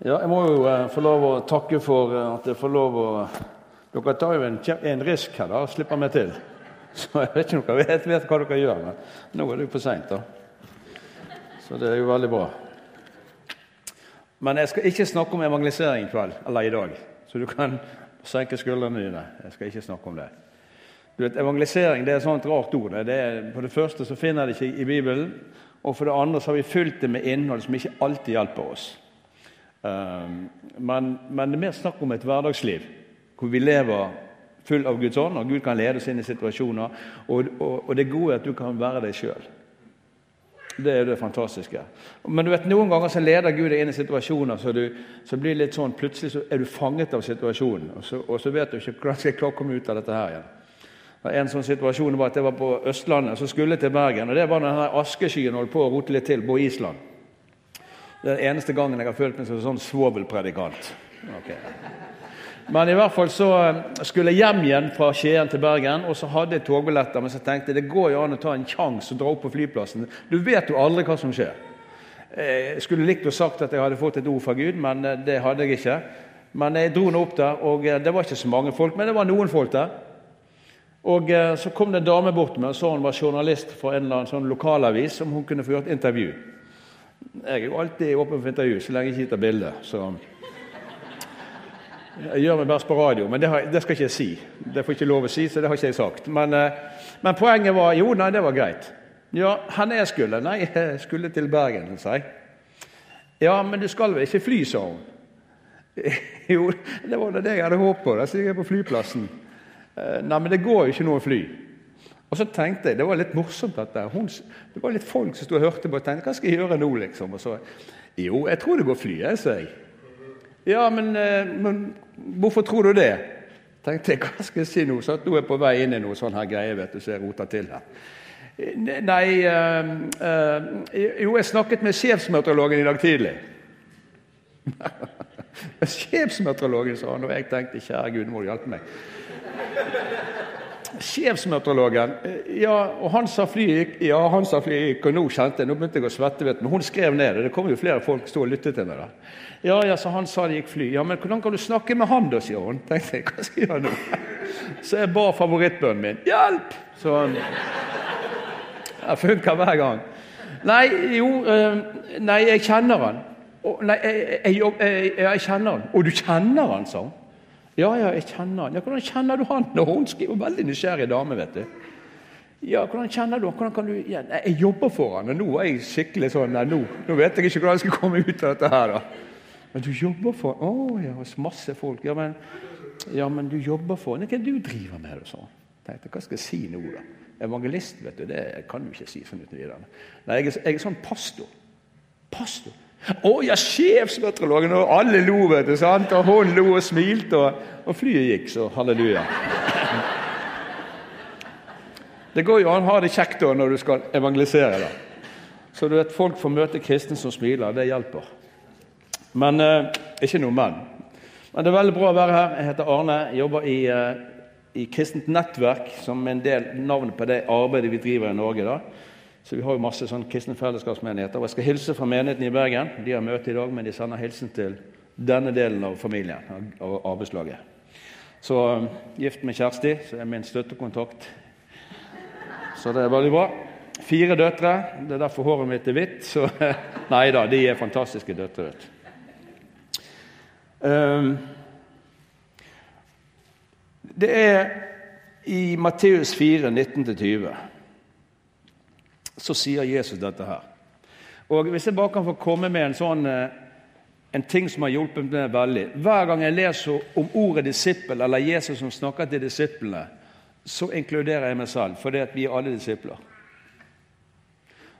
Ja, jeg må jo eh, få lov å takke for eh, at jeg får lov å Dere tar jo en, en risk her da, og slipper meg til. Så jeg vet ikke om dere vet, vet hva dere gjør, men nå er det jo for seint, da. Så det er jo veldig bra. Men jeg skal ikke snakke om evangelisering i kveld, eller i dag. Så du kan senke skuldrene dine. Jeg skal ikke snakke om det. Du vet, Evangelisering det er et sånt rart ord. Det er, for det første så finner jeg det ikke i Bibelen. Og for det andre så har vi fylt det med innhold som ikke alltid hjelper oss. Um, men, men det er mer snakk om et hverdagsliv hvor vi lever full av Guds ånd, og Gud kan lede oss inn i situasjoner. Og, og, og det gode er at du kan være deg sjøl. Det er det fantastiske. Men du vet, noen ganger så leder Gud deg inn i situasjoner så, du, så blir det litt sånn, plutselig så er du fanget av situasjonen. Og så, og så vet du ikke hvordan skal jeg klare å komme ut av dette her igjen. En sånn situasjon var at jeg var på Østlandet så skulle jeg til Bergen. og Det var denne askeskyen holdt på å rote litt til på Island. Det er den eneste gangen jeg har følt meg som en sånn svovelpredikant. Okay. Men i hvert fall så eh, skulle jeg hjem igjen fra Skien til Bergen, og så hadde jeg togbilletter. Men så tenkte jeg det går jo an å ta en sjanse og dra opp på flyplassen. Du vet jo aldri hva som skjer. Jeg skulle likt å sagt at jeg hadde fått et ord fra Gud, men eh, det hadde jeg ikke. Men jeg dro nå opp der, og eh, det var ikke så mange folk, men det var noen folk der. Og Så kom det en dame bort meg og sa hun var journalist for en eller annen sånn lokalavis, om hun kunne få gjort intervju. Jeg er jo alltid åpen for intervju, så lenge jeg ikke tar bilde. Så jeg gjør meg best på radio, men det, har, det, skal ikke jeg si. Det får ikke lov å si, så det har ikke jeg sagt. Men, eh, men poenget var jo, nei, det var greit. Ja, hvor jeg skulle? Nei, jeg skulle til Bergen, sa jeg. Ja, men du skal vel ikke fly, sa hun. Jo, det var det jeg hadde håpet på. Da sier jeg på flyplassen. Eh, nei, men det går jo ikke noe fly. Og så tenkte jeg, Det var litt morsomt. at Hun, det var litt folk som sto og hørte på og tenkte hva skal jeg gjøre nå? liksom? Og så, Jo, jeg tror det går fly, jeg, sa jeg. Ja, men, eh, men, hvorfor tror du det? tenkte jeg, Hva skal jeg si nå? Så at nå er jeg på vei inn i noe sånn her greie vet du, så jeg roter til her. Nei øh, øh, Jo, jeg snakket med sjefsmeteorologen i dag tidlig. Sjefsmeteorologen, sa han, og jeg tenkte kjære Gud, må du hjelpe meg. Sjefsmeteorologen ja, og han sa flyet gikk, ja, han sa flyet gikk, og nå kjente jeg, nå begynte jeg å svette, vet du, men hun skrev ned det. Det kom jo flere folk som sto og lyttet til meg. da. Ja, ja, så han sa det gikk fly. Ja, men hvordan kan du snakke med han, da, sier hun. tenkte jeg, hva skal jeg gjøre nå? Så jeg ba favorittbønnen min. Hjelp! Så Det funker hver gang. Nei, jo Nei, jeg kjenner han. Nei, jeg, jeg, jeg, jeg kjenner han. Og du kjenner han, sa hun. Ja, ja, jeg kjenner han. Ja, Hvordan kjenner du han? Og hun skriver veldig nysgjerrig dame, vet du. Ja, hvordan kjenner du han? Hvordan kan du ja, Jeg jobber for han, og nå er jeg skikkelig sånn nå, nå, vet jeg ikke hvordan jeg skal komme ut av dette her, da. Men du jobber for Å ja, hos masse folk. Ja, men, ja, men du jobber for Hva er det du driver med? Og sånn. Tenkte, Hva skal jeg si nå, da? Evangelist, vet du, det kan du ikke si sånn uten videre. Nei, jeg er, jeg er sånn pastor. Pastor. Å ja, sjefsmeteorologen! Og alle lo, vet du. sant? Og hun lo og smilte, og, og flyet gikk, så halleluja. Det går jo an å ha det kjekt da når du skal evangelisere. da. Så du vet, folk får møte kristne som smiler. Det hjelper. Men eh, ikke noe men. Men det er veldig bra å være her. Jeg heter Arne. Jeg jobber i, eh, i Kristent nettverk, som en del navnet på det arbeidet vi driver i Norge. da. Så Vi har jo masse sånn kristne fellesskapsmenigheter. og Jeg skal hilse fra menigheten i Bergen. De har møte i dag, men de sender hilsen til denne delen av familien av arbeidslaget. Så um, gift med Kjersti, som er min støttekontakt. Så det er veldig bra. Fire døtre. Det er derfor håret mitt er hvitt. Så nei da, de er fantastiske døtre. Um, det er i Matteus 4, 19-20 så sier Jesus dette her. Og Hvis jeg bare kan få komme med en sånn en ting som har hjulpet meg veldig Hver gang jeg leser om ordet disippel eller Jesus som snakker til disiplene, så inkluderer jeg meg selv, fordi vi er alle disipler.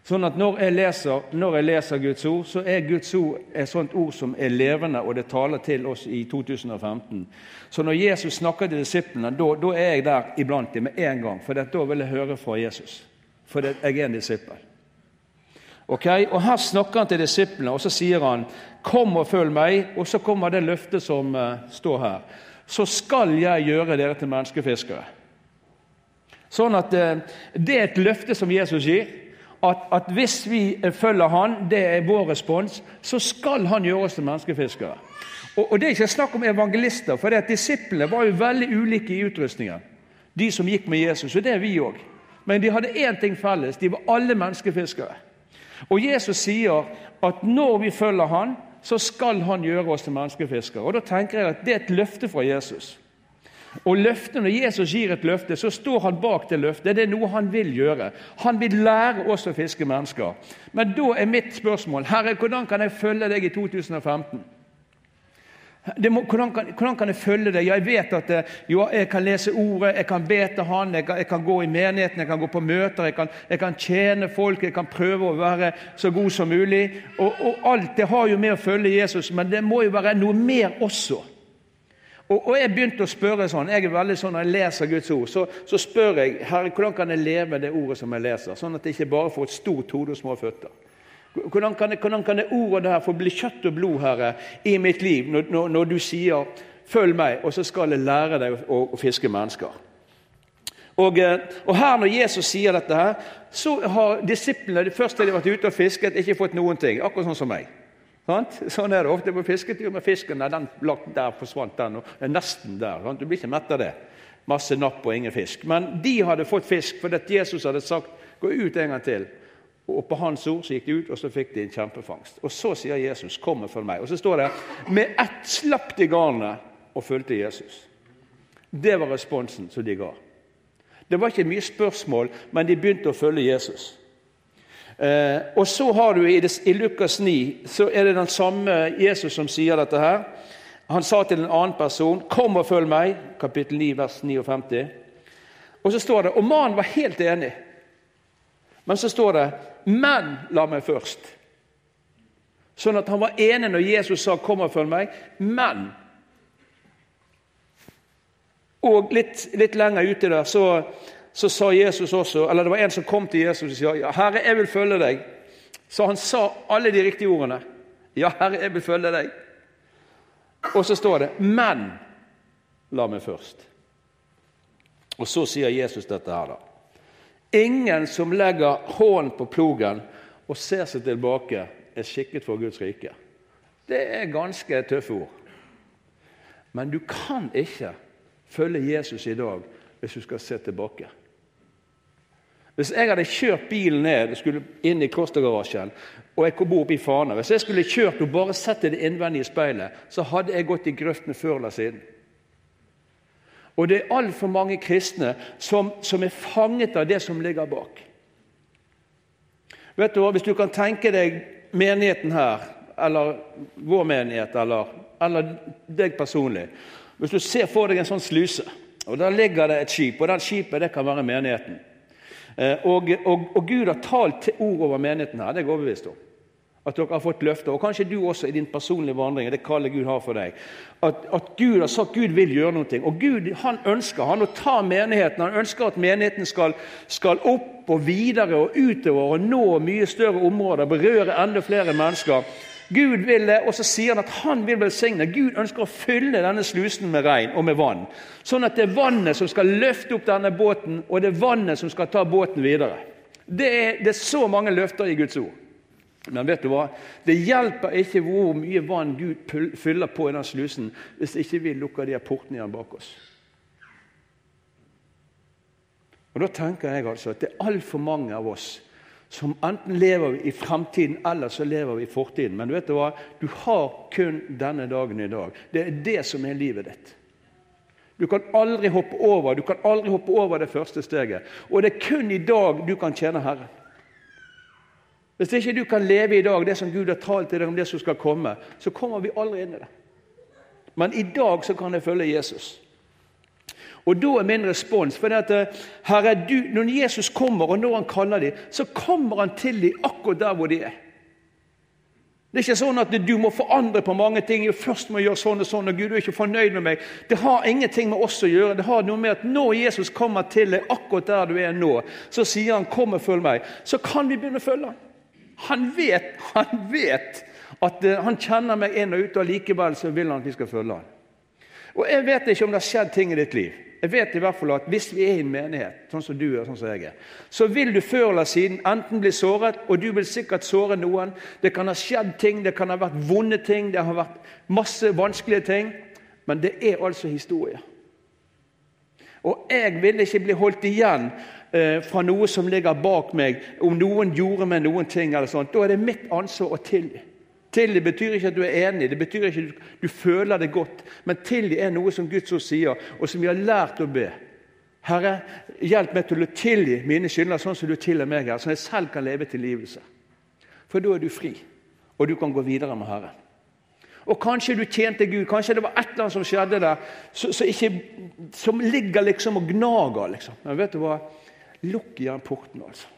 Sånn at når jeg, leser, når jeg leser Guds ord, så er Guds ord et sånt ord som er levende, og det taler til oss i 2015. Så når Jesus snakker til disiplene, da, da er jeg der iblant dem med en gang, for da vil jeg høre fra Jesus for jeg er en disippel. Ok, og Her snakker han til disiplene, og så sier han 'Kom og følg meg', og så kommer det løftet som uh, står her. 'Så skal jeg gjøre dere til menneskefiskere'. Sånn at uh, Det er et løfte som Jesus gir. at, at hvis vi følger han, det er vår respons, så skal han gjøre oss til menneskefiskere. Og, og Det er ikke snakk om evangelister, for det at disiplene var jo veldig ulike i utrustningen. De som gikk med Jesus, og det er vi òg. Men de hadde én ting felles. De var alle menneskefiskere. Og Jesus sier at når vi følger han, så skal han gjøre oss til menneskefiskere. Og Da tenker jeg at det er et løfte fra Jesus. Og løftet, Når Jesus gir et løfte, så står han bak det løftet. Det er noe han vil gjøre. Han vil lære oss å fiske mennesker. Men da er mitt spørsmål Herre, hvordan kan jeg følge deg i 2015? Må, hvordan, kan, hvordan, kan, jeg følge det? Jeg vet at det, jo, jeg kan lese ordet, jeg kan be til Han, jeg kan, jeg kan, gå i menigheten, jeg kan gå på møter, jeg kan, jeg kan, tjene folk, jeg kan prøve å være så god som mulig. Og, og, Alt det har jo med å følge Jesus, men det må jo være noe mer også. Og, og Jeg begynte å spørre sånn, jeg er veldig sånn Når jeg leser Guds ord, så, så spør jeg Herre, hvordan kan jeg leve det ordet som jeg leser, sånn at jeg ikke bare får et stort hode og små føtter. Hvordan kan, hvordan kan det ordet der få bli kjøtt og blod, Herre, i mitt liv, når, når, når, du sier 'følg meg', og så skal jeg lære deg å, å fiske mennesker? Og, eh, og, her Når Jesus sier dette, her, så har disiplene det første de har vært ute og fisket, ikke fått noen ting. Akkurat sånn som meg. Sånn er det ofte på fisketur med fisken. Den der forsvant den, og er nesten der. Du blir ikke mett av det. Masse napp og ingen fisk. Men de hadde fått fisk fordi Jesus hadde sagt 'gå ut en gang til'. Og På hans ord så gikk de ut, og så fikk de en kjempefangst. Og Så sier Jesus, 'Kom og følg meg'. Og så står det 'Med ett slapp de garnet og fulgte Jesus'. Det var responsen som de ga. Det var ikke mye spørsmål, men de begynte å følge Jesus. Eh, og så har du i, i, Lukas 9 så er det den samme Jesus som sier dette her. Han sa til en annen person 'Kom og følg meg', kapittel 9, vers 59. Og så står det Og mannen var helt enig. Men så står det 'men la meg først'. Sånn at han var enig når Jesus sa 'kom og følg meg', men Og litt, litt lenger ute der så, så, sa Jesus også Eller det var en som kom til Jesus og sa ja, 'Herre, jeg vil følge deg'. Så han sa alle de riktige ordene. 'Ja, Herre, jeg vil følge deg'. Og så står det 'men la meg først'. Og så sier Jesus dette her, da. Ingen som legger hånden på plogen og ser seg tilbake, er skikket for Guds rike. Det er ganske tøffe ord. Men du kan ikke følge Jesus i dag hvis du skal se tilbake. Hvis jeg hadde kjørt bilen ned skulle inn i klostergarasjen og jeg kom opp i Fana Hvis jeg skulle kjørt og bare sett det innvendige speilet, så hadde jeg gått i grøften før eller siden. Og det er altfor mange kristne som, som, er fanget av det som ligger bak. Vet du hva, Hvis du kan tenke deg menigheten her, eller vår menighet, eller, eller deg personlig Hvis du ser for deg en sånn sluse, og der ligger det et skip, og det skipet det kan være menigheten. Eh, og, og, og Gud har talt ord over menigheten her, det er jeg overbevist om at dere har fått løfter, og kanskje du også i din personlige vandring, det kallet Gud har for deg, at, at Gud har sagt Gud vil gjøre noe. Og Gud han ønsker han å ta menigheten. Han ønsker at menigheten skal, skal opp og videre og utover og nå mye større områder, berøre enda flere mennesker. Gud vil det, og så sier han at han vil velsigne. Gud ønsker å fylle denne slusen med regn og med vann. Sånn at det er vannet som skal løfte opp denne båten, og det er vannet som skal ta båten videre. Det er, det er så mange løfter i Guds ord. Men vet du hva? Det hjelper ikke hvor mye vann Gud fyller på i den slusen, hvis ikke vi lukker de portene igjen bak oss. Og Da tenker jeg altså at det er altfor mange av oss som enten lever i fremtiden eller så lever vi i fortiden. Men vet du hva? Du har kun denne dagen i dag. Det er det som er livet ditt. Du kan aldri hoppe over du kan aldri hoppe over det første steget. Og det er kun i dag du kan tjene Herren. Hvis ikke du kan leve i dag det som Gud har talt til deg om det som skal komme, så kommer vi aldri inn i det. Men i dag så kan jeg følge Jesus. Og da er min respons for at eh, du, Når Jesus kommer, og når han kaller dem, så kommer han til dem akkurat der hvor de er. Det er ikke sånn at du må forandre på mange ting. Du først må gjøre sånn og sånn, og Gud er ikke fornøyd med meg. Det har ingenting med oss å gjøre. Det har noe med at Når Jesus kommer til deg akkurat der du er nå, så sier han 'kom og følg meg', så kan vi begynne å følge ham. Han vet, han vet at uh, han kjenner meg inn og ut, og likevel så vil han at vi skal følge han. Og Jeg vet ikke om det har skjedd ting i ditt liv. jeg vet i hvert fall at hvis vi er i en menighet, sånn som du er, sånn som jeg er, så vil du før eller siden enten bli såret, og du vil sikkert såre noen. Det kan ha skjedd ting, det kan ha vært vonde ting, det har vært masse vanskelige ting. Men det er altså historie. Og jeg vil ikke bli holdt igjen eh, fra noe som ligger bak meg, om noen gjorde meg noen ting. eller sånt. Da er det mitt ansvar å tilgi. Tilgi betyr ikke at du er enig, det betyr ikke at du, føler det godt. Men tilgi er noe som Guds ord sier, og som vi har lært å be. Herre, hjelp meg til å tilgi mine synder sånn som du tilgir meg, her, sånn at jeg selv kan leve tilgivelse. For da er du fri, og du kan gå videre med Herren. Og kanskje du tjente Gud, kanskje det var et eller annet som skjedde der så, så ikke, som ligger liksom og gnager. liksom. Men vet du hva? Lukk igjen porten, altså.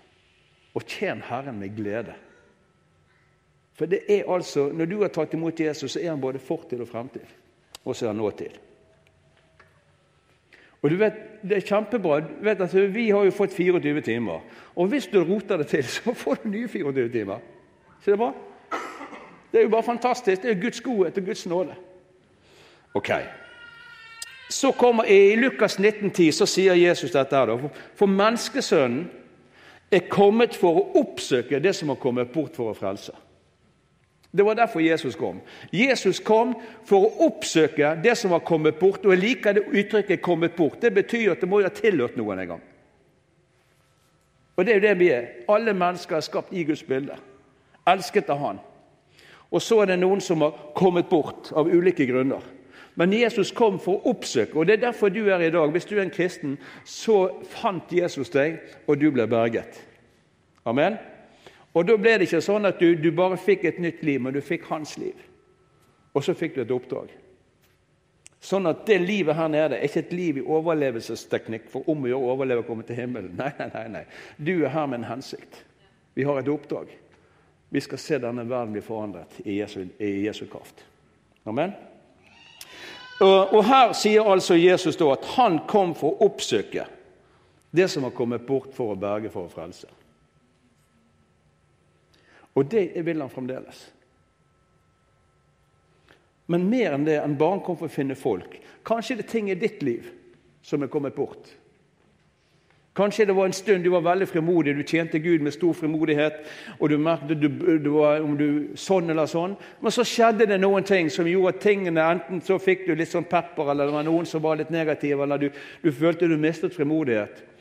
Og tjen Herren med glede. For det er altså, Når du har tatt imot Jesus, så er han både fortid og fremtid. Og så er han nåtid. Og du vet, Det er kjempebra. Du vet at Vi har jo fått 24 timer. Og hvis du roter det til, så får du nye 24 timer. Så det bra? Det er jo bare fantastisk. Det er Guds godhet og Guds nåde. Ok. Så kommer I Lukas 19,10 så sier Jesus dette. her da, For menneskesønnen er kommet for å oppsøke det som har kommet bort for å frelse. Det var derfor Jesus kom. Jesus kom for å oppsøke det som var kommet bort. Og jeg liker det uttrykket 'kommet bort'. Det betyr at det må jo ha tilhørt noen en gang. Og det er jo det vi er. Alle mennesker er skapt i Guds bilde. Elsket av Han. Og så er det noen som har kommet bort av ulike grunner. Men Jesus kom for å oppsøke, og det er derfor du er i dag. Hvis du er en kristen, så fant Jesus deg, og du ble berget. Amen. Og Da ble det ikke sånn at du, du, bare fikk et nytt liv, men du fikk hans liv. Og så fikk du et oppdrag. Sånn at det livet her nede er ikke et liv i overlevelsesteknikk for om å gjøre å overleve og komme til himmelen. Nei, nei, nei, nei. Du er her med en hensikt. Vi har et oppdrag. Vi skal se denne verden bli forandret i Jesu, i Jesu kraft. Amen. Og, og Her sier altså Jesus da at han kom for å oppsøke det som har kommet bort for å berge, for å frelse. Og det vil han fremdeles. Men mer enn det enn bare han kom for å finne folk. Kanskje det er ting i ditt liv som er kommet bort. Kanskje det var en stund du var veldig frimodig, du tjente Gud med stor frimodighet. og du merket du, du var, om du sånn eller sånn, Men så skjedde det noen ting som gjorde at tingene Enten så fikk du litt sånn pepper, eller det var noen som var litt negative, eller du, du følte du mistet frimodighet.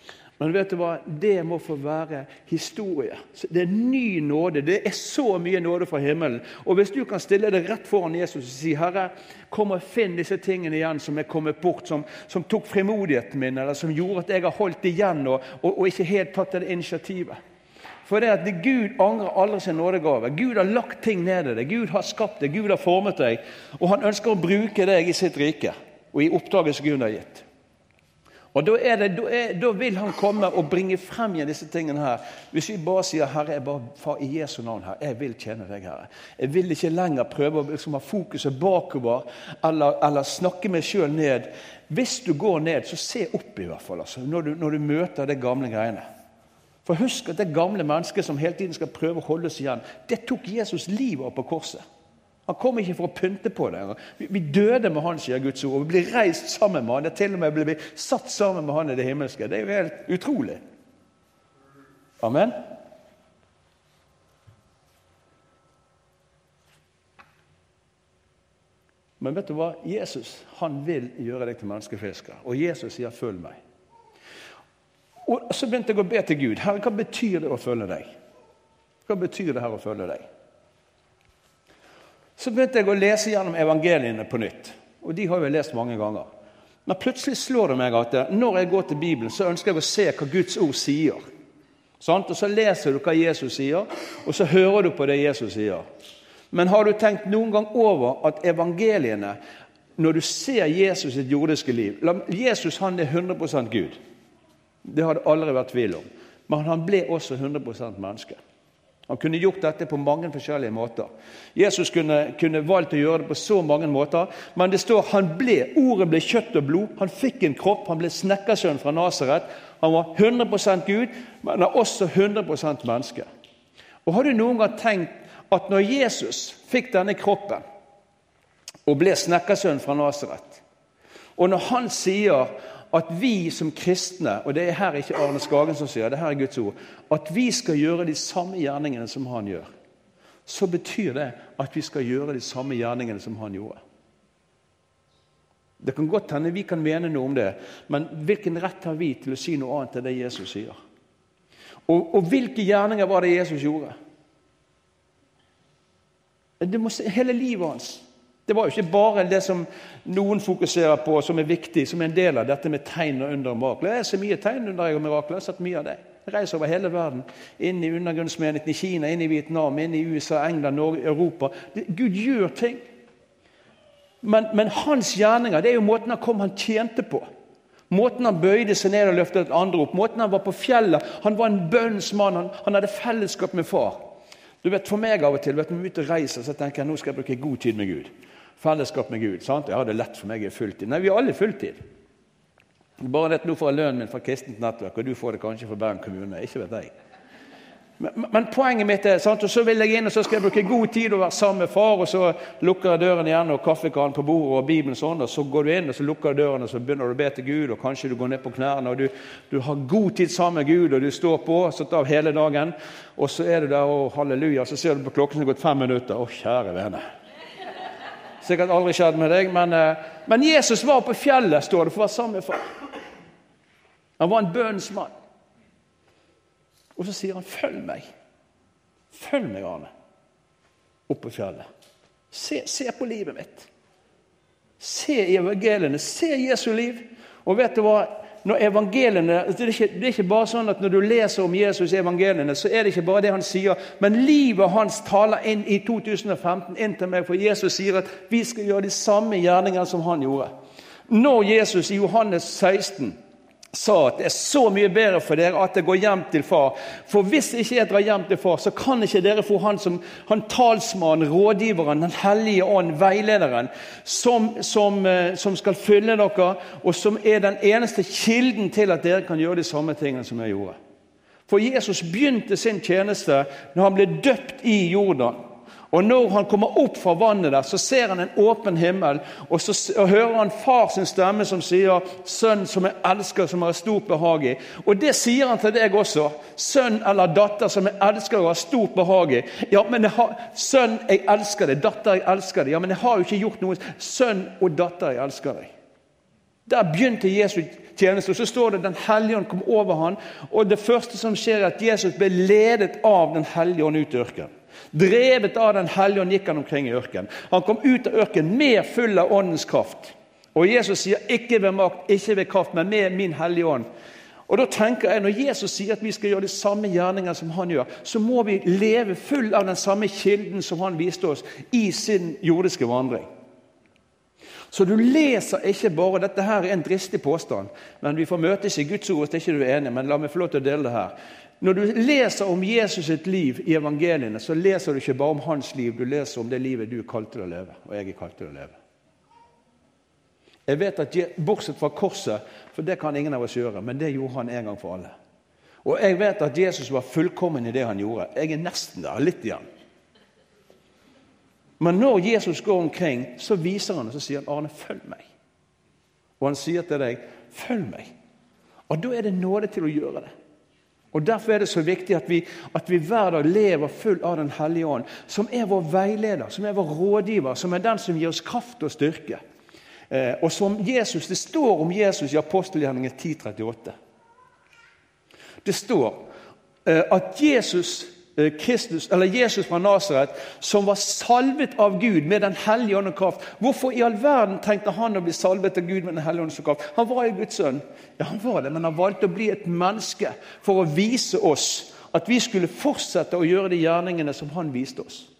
Men vet du hva? det må få være historie. Det er ny nåde. Det er så mye nåde fra himmelen. Og Hvis du kan stille deg rett foran Jesus og si Herre, kom og finn disse tingene igjen som er kommet bort, som, som tok frimodigheten min, eller som gjorde at jeg har holdt igjen og, og, og ikke helt tatt det initiativet. For det at Gud angrer aldri sin nådegave. Gud har lagt ting ned i deg. Gud har skapt deg, Gud har formet deg. Og han ønsker å bruke deg i sitt rike og i oppdraget som Gud har gitt. Og da, det, da, er, da, vil han komme og bringe frem igjen disse tingene her. Hvis vi bare sier 'Herre, jeg bare far i Jesu navn her, jeg vil tjene deg, Herre'. Jeg vil ikke lenger prøve å liksom, ha fokuset bakover eller, eller snakke meg sjøl ned. Hvis du går ned, så se opp i hvert fall altså, når, du, når du møter det gamle greiene. For husk at det gamle mennesket som hele tiden skal prøve å holde oss igjen, det tok Jesus livet av på korset. Han kom ikke for å pynte på det. Vi døde med han, sier Guds ord. og Vi blir reist sammen med han. Det er til og med blir satt sammen med han i det himmelske. Det er jo helt utrolig. Amen. Men vet du hva? Jesus han vil gjøre deg til menneskefisker. Og Jesus sier 'følg meg'. Og Så begynte jeg å be til Gud. Herre, hva betyr det å følge deg? Hva betyr det her å følge deg? Så begynte jeg å lese gjennom evangeliene på nytt. Og de har jeg lest mange ganger. Men plutselig slår det meg at når jeg går til Bibelen, så ønsker jeg å se hva Guds ord sier. Og Så leser du hva Jesus sier, og så hører du på det Jesus sier. Men har du tenkt noen gang over at evangeliene, når du ser Jesus sitt jordiske liv Jesus han er 100% Gud. Det har det aldri vært tvil om. Men han ble også 100% menneske. Han kunne gjort dette på mange forskjellige måter. Jesus kunne, kunne, valgt å gjøre det på så mange måter, men det står han ble. Ordet ble kjøtt og blod. Han fikk en kropp. Han ble snekkersønn fra Nasaret. Han var 100% Gud, men er også 100% menneske. Og Har du noen gang tenkt at når Jesus fikk denne kroppen og ble snekkersønn fra Nasaret, og når han sier at vi som kristne, og det er her ikke Arne Skagen som sier det, her er Guds ord, at vi skal gjøre de samme gjerningene som han gjør, så betyr det at vi skal gjøre de samme gjerningene som han gjorde. Det kan godt hende vi kan mene noe om det, men hvilken rett har vi til å si noe annet enn det Jesus sier? Og, og hvilke gjerninger var det Jesus gjorde? Det må hele livet hans. Det var jo ikke bare det som noen fokuserer på, som er viktig, som er en del av dette med tegn og under og mirakler. Jeg ser mye tegn under og mirakler. Jeg har sett mye av det. Jeg reiser over hele verden. Inn i undergrunnsmenigheten i Kina, inn i Vietnam, inn i USA, England, Norge, Europa. Gud gjør ting. Men, men, hans gjerninger det er jo måten han kom han tjente på. Måten han bøyde seg ned og løftet andre opp. Måten han var på fjellet. Han var en bønnsmann. Han, han hadde fellesskap med far. Du vet, For meg av og til vet, når vi er ute og reiser, så tenker jeg nå skal jeg bruke god tid med Gud fellesskap med Gud. sant? Jeg har det lett for meg i fulltid. Nei, vi har alle fulltid. Bare det nå får jeg lønnen min fra Kristent Nettverk, og du får det kanskje fra Bergen kommune. ikke vet jeg. Men, men, poenget mitt er sant, og så vil jeg inn og så skal jeg bruke god tid og være sammen med far. og Så lukker jeg døren igjen og kaffekannen på bordet og Bibelen sånn. og Så går du inn og så lukker du døren og så begynner du å be til Gud. og Kanskje du går ned på knærne. og du, du, har god tid sammen med Gud, og du står på satt av hele dagen. Og så er du der og halleluja, så ser du på klokken som har gått fem minutter. Å, kjære vene. Sikkert aldri skjedd med deg, men, eh, men Jesus var på fjellet, står det, for å være sammen med far. Han var en bønnens mann. Og så sier han, 'Følg meg'. Følg meg, Arne, opp på fjellet. Se, se på livet mitt. Se i evangeliene. Se Jesu liv. Og vet du hva? Når evangeliene, det er, ikke, det er ikke bare sånn at når du leser om Jesus i evangeliene, så er det ikke bare det han sier, men livet hans taler inn i 2015 inn til meg, for Jesus sier at vi skal gjøre de samme gjerningene som han gjorde. Når Jesus i Johannes 16 sa at det er så mye bedre for dere at jeg går hjem til far. For hvis ikke jeg drar hjem til far, så kan ikke dere få han som han talsmannen, rådgiveren, Den hellige ånd, veilederen, som, som, eh, som, skal følge dere, og som er den eneste kilden til at dere kan gjøre de samme tingene som jeg gjorde. For Jesus begynte sin tjeneste når han ble døpt i Jordan. Og Når han kommer opp fra vannet, der, så ser han en åpen himmel. Og så og hører han far sin stemme som sier 'Sønn som jeg elsker, som jeg har stort behag i'. Og Det sier han til deg også. Sønn eller datter som jeg elsker og har stort behag i. Ja, men jeg har, Sønn, jeg elsker deg. Datter, jeg elsker deg. Ja, men jeg har jo ikke gjort noe. Sønn og datter, jeg elsker deg. Der begynte Jesus tjeneste. og Så står det Den hellige ånd kom over ham, og det første som skjer, er at Jesus ble ledet av Den hellige ånd ut i ørkenen. Drevet av Den hellige ånd gikk han omkring i ørkenen. Han kom ut av ørkenen mer full av åndens kraft. Og Jesus sier 'ikke ved makt, ikke ved kraft, men med min hellige ånd'. Og da tenker jeg, Når Jesus sier at vi skal gjøre de samme gjerninger som han gjør, så må vi leve full av den samme kilden som han viste oss i sin jordiske vandring. Så du leser ikke bare Dette her er en dristig påstand, men vi får møtes i Guds ord hvis ikke du er enig. Men la meg få lov til å dele det her. Når du leser om Jesus sitt liv i evangeliene, så leser du ikke bare om hans liv, du leser om det livet du er kalt til å leve, og jeg er kalt til å leve. Jeg vet at, Bortsett fra korset, for det kan ingen av oss gjøre, men det gjorde han en gang for alle. Og jeg vet at Jesus var fullkommen i det han gjorde. Jeg er nesten der, litt igjen. Men når Jesus går omkring, så viser han og så sier han, 'Arne, følg meg'. Og han sier til deg, 'Følg meg'. Og da er det nåde til å gjøre det. Og Derfor er det så viktig at vi, at vi hver dag lever full av Den hellige ånd, som er vår veileder, som er vår rådgiver, som er den som gir oss kraft og styrke. Eh, og som Jesus, Det står om Jesus i apostelgjerningen 1038. Det står eh, at Jesus Kristus, eller Jesus fra Nasaret, som var salvet av Gud med Den hellige ånd og kraft. Hvorfor i all verden tenkte han å bli salvet av Gud med Den hellige ånd og kraft? Han var jo Guds sønn, ja han var det, men han valgte å bli et menneske for å vise oss at vi skulle fortsette å gjøre de gjerningene som han viste oss.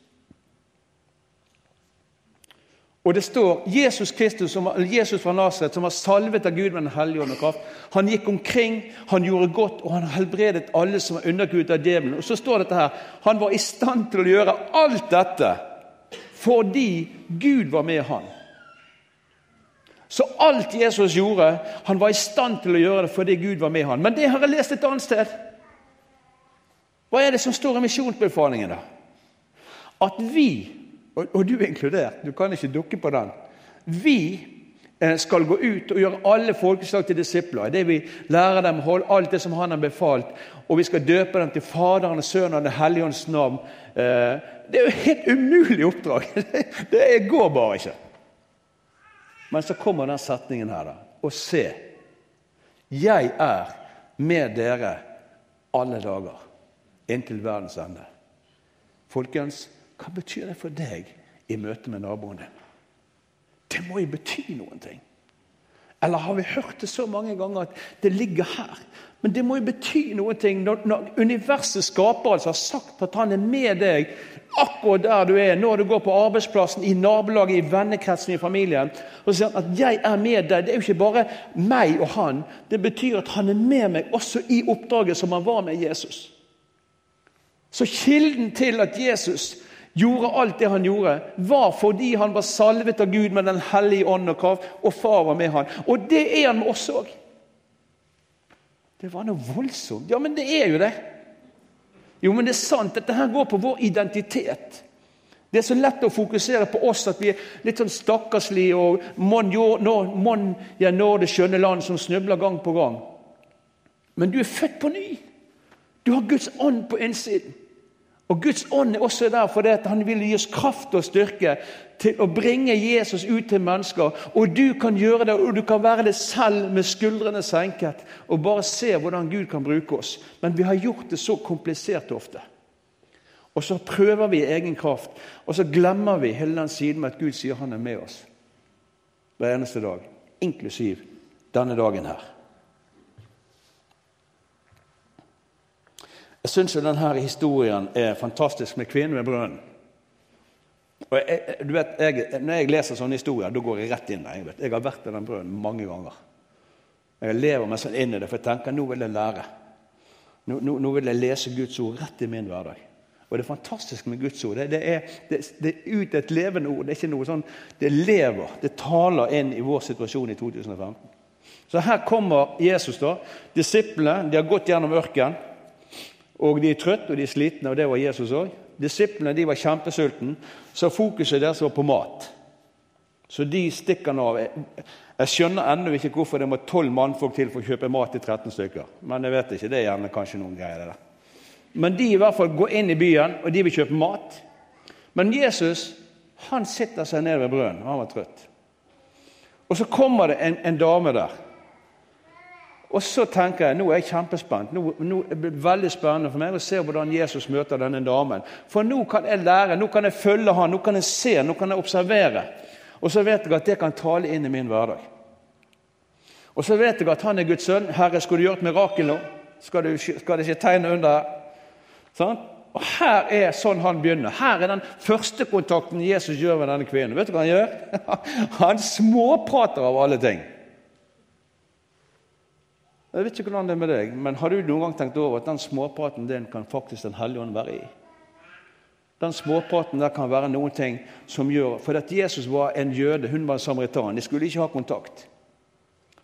Og det står Jesus Kristus, som, Jesus fra Nasaret, som var salvet av Gud med Den hellige ånd og kraft. Han gikk omkring, han gjorde godt, og han helbredet alle som var underkuet av djevelen. Og så står dette her Han var i stand til å gjøre alt dette fordi Gud var med han. Så alt Jesus gjorde, han var i stand til å gjøre det fordi Gud var med han. Men det har jeg lest et annet sted. Hva er det som står i misjonsbefalingen, da? At vi og, og du er inkludert. Du kan ikke dukke på den. Vi eh, skal gå ut og gjøre alle folkeslag til disipler. Det vi lærer dem, holde alt det som han har befalt, og vi skal døpe dem til Faderen, Sønnen og Den hellige ånds navn. Eh, det er jo et helt umulig oppdrag. Det går bare ikke. Men så kommer den setningen her, da. Og se, jeg er med dere alle dager inntil verdens ende. Folkens, hva betyr det for deg i møte med naboen din? Det må jo bety noen ting. Eller har vi hørt det så mange ganger at det ligger her? Men det må jo bety noen ting når, når universets skaper altså har sagt at han er med deg akkurat der du er, når du går på arbeidsplassen, i nabolaget, i vennekretsen, i familien. Og sier at 'jeg er med deg'. Det er jo ikke bare meg og han. Det betyr at han er med meg også i oppdraget som han var med Jesus. Så kilden til at Jesus gjorde alt det han gjorde, var fordi han var salvet av Gud med Den hellige ånd og kraft, og far var med han. Og det er han med oss òg. Det var noe voldsomt. Ja, men det er jo det. Jo, men det er sant. Dette her går på vår identitet. Det er så lett å fokusere på oss at vi er litt sånn stakkarslige og mon, mon jeg når det skjønne land som snubler gang på gang. Men du er født på ny. Du har Guds ånd på innsiden. Og Guds ånd er også der fordi han vil gi oss kraft og styrke til å bringe Jesus ut til mennesker. Og du kan gjøre det, og du kan være det selv med skuldrene senket og bare se hvordan Gud kan bruke oss. Men vi har gjort det så komplisert ofte. Og så prøver vi egen kraft, og så glemmer vi hele den siden med at Gud sier han er med oss hver eneste dag, inklusiv denne dagen her. Jeg syns denne historien er fantastisk med kvinnen ved brønnen. Og jeg, du vet, jeg, Når jeg leser sånne historier, da går jeg rett inn der. Jeg, jeg har vært i den brønnen mange ganger. Jeg lever meg sånn inn i det, for jeg tenker nå vil jeg lære. Nå, nå, nå, vil jeg lese Guds ord rett i min hverdag. Og det er fantastisk med Guds ord. Det, det, er, det, det er ut et levende ord. Det er ikke noe sånn, det lever. Det taler inn i vår situasjon i 2015. Så her kommer Jesus. da. Disiplene de har gått gjennom ørkenen. Og de er trøtte og de er slitne, og det var Jesus òg. Disiplene de var kjempesultne, så fokuset deres var på mat. Så de stikker nå av. Jeg skjønner ennå ikke hvorfor det må tolv mannfolk til for å kjøpe mat til 13 stykker. Men jeg vet ikke, det er gjerne kanskje noen greier der. Men de i hvert fall går inn i byen, og de vil kjøpe mat. Men Jesus han sitter seg ned ved brønnen. Han var trøtt. Og så kommer det en, en dame der. Og så tenker jeg nå er jeg kjempespent. Nå, nå er det veldig spennende for meg å se hvordan Jesus møter denne damen. For nå kan jeg lære, nå kan jeg følge han, nå kan jeg se, nå kan jeg observere. Og så vet jeg at det kan tale inn i min hverdag. Og så vet jeg at han er Guds sønn. Herre, skulle du gjøre et mirakel nå? Skal, du, skal det ikke tegne under? Sånn? Og Her er sånn han begynner. Her er den første kontakten Jesus gjør med denne kvinnen. Vet du hva han gjør? Han småprater av alle ting. Jeg vet ikke hvordan det er med deg, men Har du noen gang tenkt over at den småpraten din kan faktisk Den hellige ånd være i? Den småpraten der kan være noen ting som gjør For at Jesus var en jøde, hun var en samaritan. De skulle ikke ha kontakt.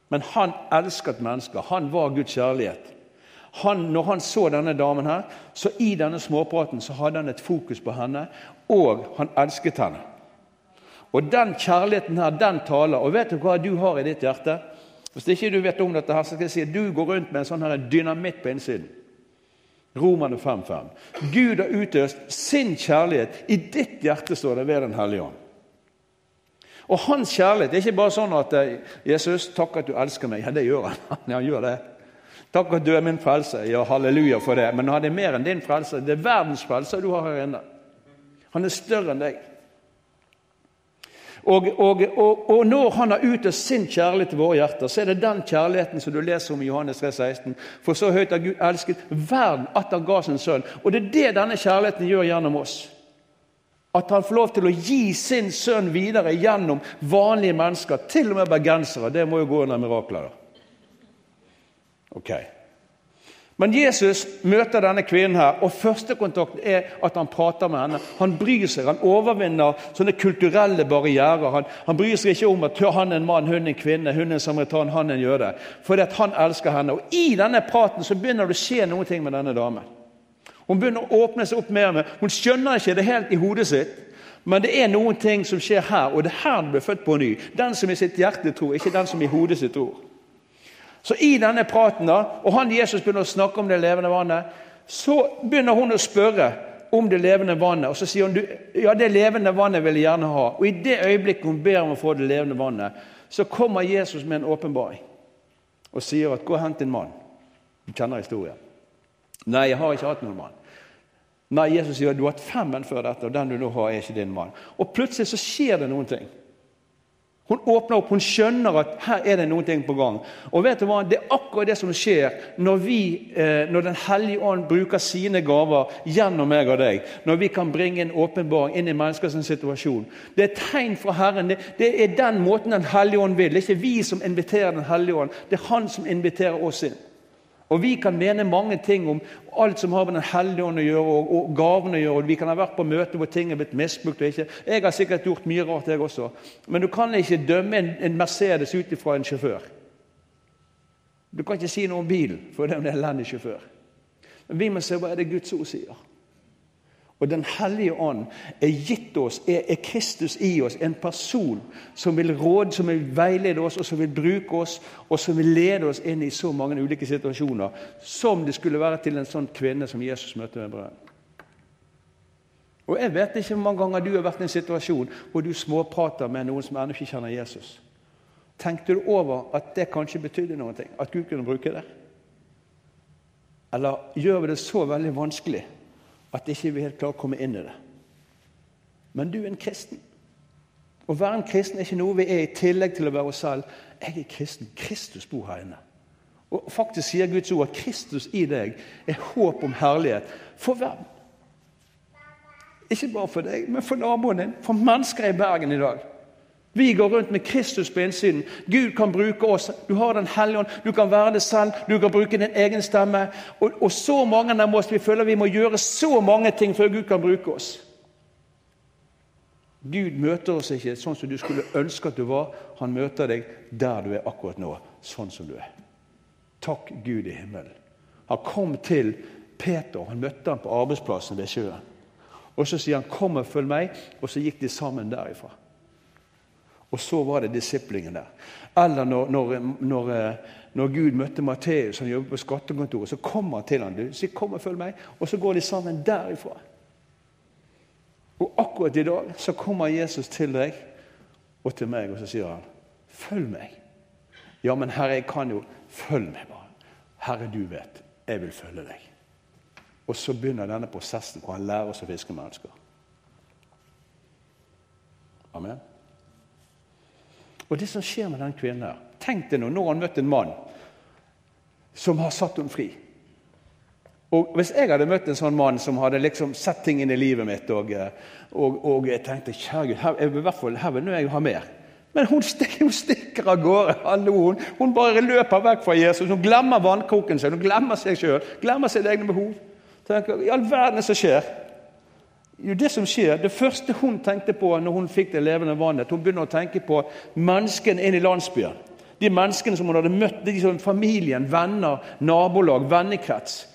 Men han elsket mennesker. Han var Guds kjærlighet. Han, når han så denne damen her, så i denne småpraten så hadde han et fokus på henne, og han elsket henne. Og den kjærligheten her, den taler. Og vet du hva du har i ditt hjerte? Hvis ikke du vet om dette, her, så skal jeg si at du går rundt med en sånn her dynamitt på innsiden. Romerne 5.5. Gud har utøst sin kjærlighet. I ditt hjerte står det ved Den hellige ånd. Og hans kjærlighet det er ikke bare sånn at eh, 'Jesus, takk at du elsker meg'. Ja, det gjør han. Ja, han gjør det. Takk at du er min frelse. Ja, halleluja for det. Men han er mer enn din frelse. Det er verdens frelse du har her inne. Han er større enn deg. Og, og, og, og, når han har utøst sin kjærlighet til våre hjerter, så er det den kjærligheten som du leser om i Johannes 3, 16. For så høyt har Gud elsket verden at han ga sin sønn. Og det er det denne kjærligheten gjør gjennom oss. At han får lov til å gi sin sønn videre gjennom vanlige mennesker, til og med bergensere. Det må jo gå under mirakler. da. Ok. Men Jesus møter denne kvinnen her, og førstekontakten er at han prater med henne. Han bryr seg, han overvinner sånne kulturelle barrierer. Han, han bryr seg ikke om at han er en mann, hun er en kvinne, hun er en samaritan, han er en jøde. Fordi at han elsker henne. Og I denne praten så begynner det å skje noe med denne damen. Hun begynner å åpne seg opp mer. Med. Hun skjønner ikke det helt i hodet sitt, Men det er noen ting som skjer her, og det er her du blir født på ny. Den som i sitt hjerte tror, ikke den som i hodet sitt tror. Så i denne praten, da, og han Jesus begynner å snakke om det levende vannet, så begynner hun å spørre om det levende vannet. Og så sier hun ja, det levende vannet vil jeg gjerne ha. Og i det øyeblikket hun ber om å få det levende vannet, så kommer Jesus med en åpenbaring og sier at 'gå og hent din mann'. Du kjenner historien. Nei, jeg har ikke hatt noen mann. Nei, Jesus sier du har hatt fem menn før dette, og den du nå har, er ikke din mann. Og plutselig så skjer det noen ting. Hun åpner opp, hun skjønner at her er det noen ting på gang. Og vet du hva? Det er akkurat det som skjer når, vi, eh, når Den hellige ånd bruker sine gaver gjennom meg og deg. Når vi kan bringe en åpenbaring inn i menneskers situasjon. Det er tegn fra Herren. Det, det er den måten Den hellige ånd vil. Det er ikke vi som inviterer Den hellige ånd, det er Han som inviterer oss inn. Og Vi kan mene mange ting om alt som har med Den hellige ånd å gjøre, og, og gavene å gjøre. og Vi kan ha vært på møter hvor ting er blitt misbrukt. og ikke. Jeg har sikkert gjort mye rart, jeg også. Men du kan ikke dømme en, en Mercedes ut ifra en sjåfør. Du kan ikke si noe om bilen, for det er en elendig sjåfør. Men vi må se hva er det Guds ord sier. Og Den hellige ånd er gitt oss, er, er, Kristus i oss, en person som vil råde, som vil veilede oss, og som vil bruke oss, og som vil lede oss inn i så mange ulike situasjoner, som det skulle være til en sånn kvinne som Jesus møtte med brønnen. Og Jeg vet ikke hvor mange ganger du har vært i en situasjon hvor du småprater med noen som ennå ikke kjenner Jesus. Tenkte du over at det kanskje betydde noe? At Gud kunne bruke det? Eller gjør vi det så veldig vanskelig at ikke vi helt klarer å komme inn i det. Men du er en kristen. Å være en kristen er ikke noe vi er i tillegg til å være oss selv. Jeg er kristen. Kristus bor her inne. Og Faktisk sier Guds ord at Kristus i deg er håp om herlighet for verden. Ikke bare for deg, men for naboen din, for mennesker i Bergen i dag. Vi går rundt med Kristus på innsiden. Gud kan bruke oss. Du har Den hellige ånd. Du kan være det selv. Du kan bruke din egen stemme. Og, og så mange av oss vi føler vi må gjøre så mange ting før Gud kan bruke oss. Gud møter oss ikke sånn som du skulle ønske at du var. Han møter deg der du er akkurat nå, sånn som du er. Takk Gud i himmelen. Han kom til Peter. Han møtte ham på arbeidsplassen ved sjøen. Og Så sier han 'kom og følg meg', og så gikk de sammen derifra. Og så var det disiplingen der. Eller når, når, når, eh, når Gud møtte Matteus, som jobber på skattekontoret, så kommer han til ham. Du sier 'kom og følg meg', og så går de sammen derifra. Og akkurat i dag så kommer Jesus til deg og til meg, og så sier han 'følg meg'. Ja, men Herre, jeg kan jo Følg meg bare. Herre, du vet. Jeg vil følge deg. Og så begynner denne prosessen hvor han lærer oss å fiske mennesker. Amen. Og det som skjer med den kvinnen her Tenk deg nå, nå har han møtt en mann som har satt henne fri. Og Hvis jeg hadde møtt en sånn mann som hadde liksom sett ting inn i livet mitt, og, og, og jeg tenkte kjære her, i hvert fall, her vil jeg ha mer. Men hun stikker, hun stikker av gårde. Hun, hun, bare løper vekk fra Jesus. Hun glemmer vannkroken sin, hun glemmer seg sjøl, glemmer sine egne behov. Tenker, I all verden som skjer? Jo, det som skjer, det første hun tenkte på når hun fikk det levende vannet, hun begynner å tenke på menneskene inn i landsbyen. De menneskene som hun hadde møtt, de som familien, venner, nabolag, vennekrets.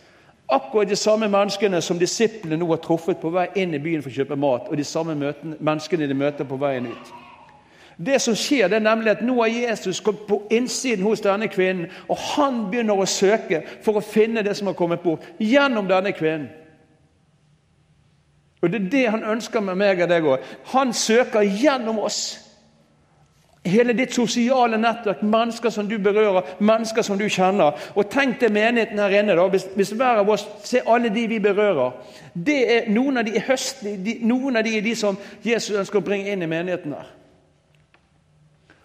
Akkurat de samme menneskene som disiplene nå har truffet på vei inn i byen for å kjøpe mat, og de samme møten, menneskene de møter på veien ut. Det som skjer, det er nemlig at nå har Jesus kommet på innsiden hos denne kvinnen, og han begynner å søke for å finne det som har kommet bort, gjennom denne kvinnen. Og Det er det han ønsker med meg og deg òg. Han søker gjennom oss. Hele ditt sosiale nettverk, mennesker som du berører, mennesker som du kjenner. Og tenk deg menigheten her inne. da, Hvis, hvis hver av oss ser alle de vi berører det er Noen av de er høstlige, noen av de er de som Jesus ønsker å bringe inn i menigheten her.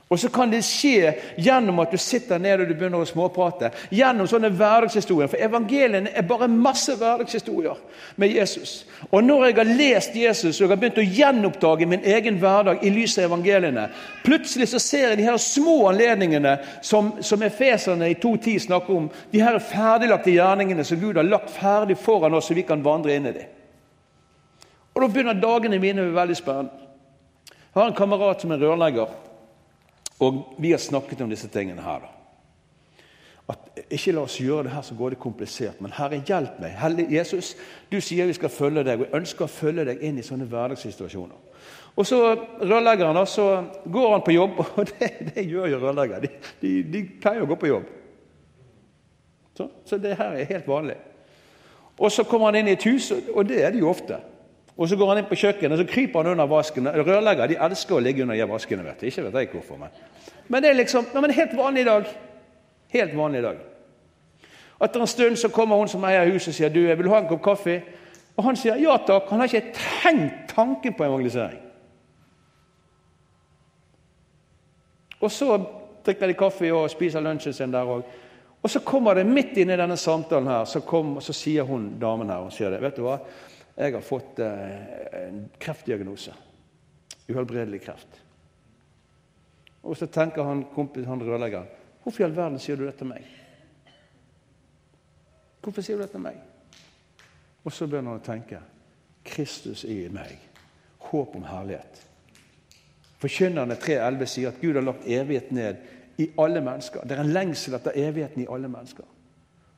Og så kan det skje gjennom at du sitter ned og du begynner å småprate. Gjennom sånne hverdagshistorier. For evangeliene er bare masse hverdagshistorier med Jesus. Og når jeg har lest Jesus og jeg har begynt å gjenoppdage min egen hverdag i lys av evangeliene, plutselig så ser jeg de her små anledningene som, som Efeserne i 2.10 snakker om. De her ferdiglagte gjerningene som Gud har lagt ferdig foran oss, så vi kan vandre inn i dem. Og da begynner dagene mine å bli veldig spennende. Jeg har en kamerat som er rørlegger. Og vi har snakket om disse tingene her. At ikke la oss gjøre det her så går det komplisert, men Herre, hjelp meg. Hellig Jesus, du sier vi skal følge deg, og jeg ønsker å følge deg inn i sånne hverdagssituasjoner. Og så rørleggeren, så går han på jobb, og det, det gjør jo rørleggere. De, de, de, pleier å gå på jobb. Så, så det her er helt vanlig. Og så kommer han inn i et hus, og det er det jo ofte. Og så går han inn på kjøkkenet og så kryper han under vasken. Rørleggere de elsker å ligge under de vaskene. vet du. Ikke vet jeg hvorfor, men, men det er liksom, ja, men helt vanlig i dag. Helt vanlig i dag. Etter en stund så kommer hun som eier huset og sier du, jeg vil ha en kopp kaffe. Og han sier ja takk. Han har ikke tenkt tanken på evangelisering. Og så drikker de kaffe og spiser lunsjen sin der òg. Og så kommer det midt inni denne samtalen her, så, kom, så sier hun damen her hun sier det. Vet du hva? Jeg har fått eh, en kreftdiagnose. Uhelbredelig kreft. Og så tenker han kompis, han rørleggeren Hvorfor i all verden sier du det til meg? Hvorfor sier du det til meg? Og så begynner han å tenke. Kristus er i meg. Håp om herlighet. Forkynnerne 3.11 sier at Gud har lagt evighet ned i alle mennesker. Det er en lengsel etter evigheten i alle mennesker.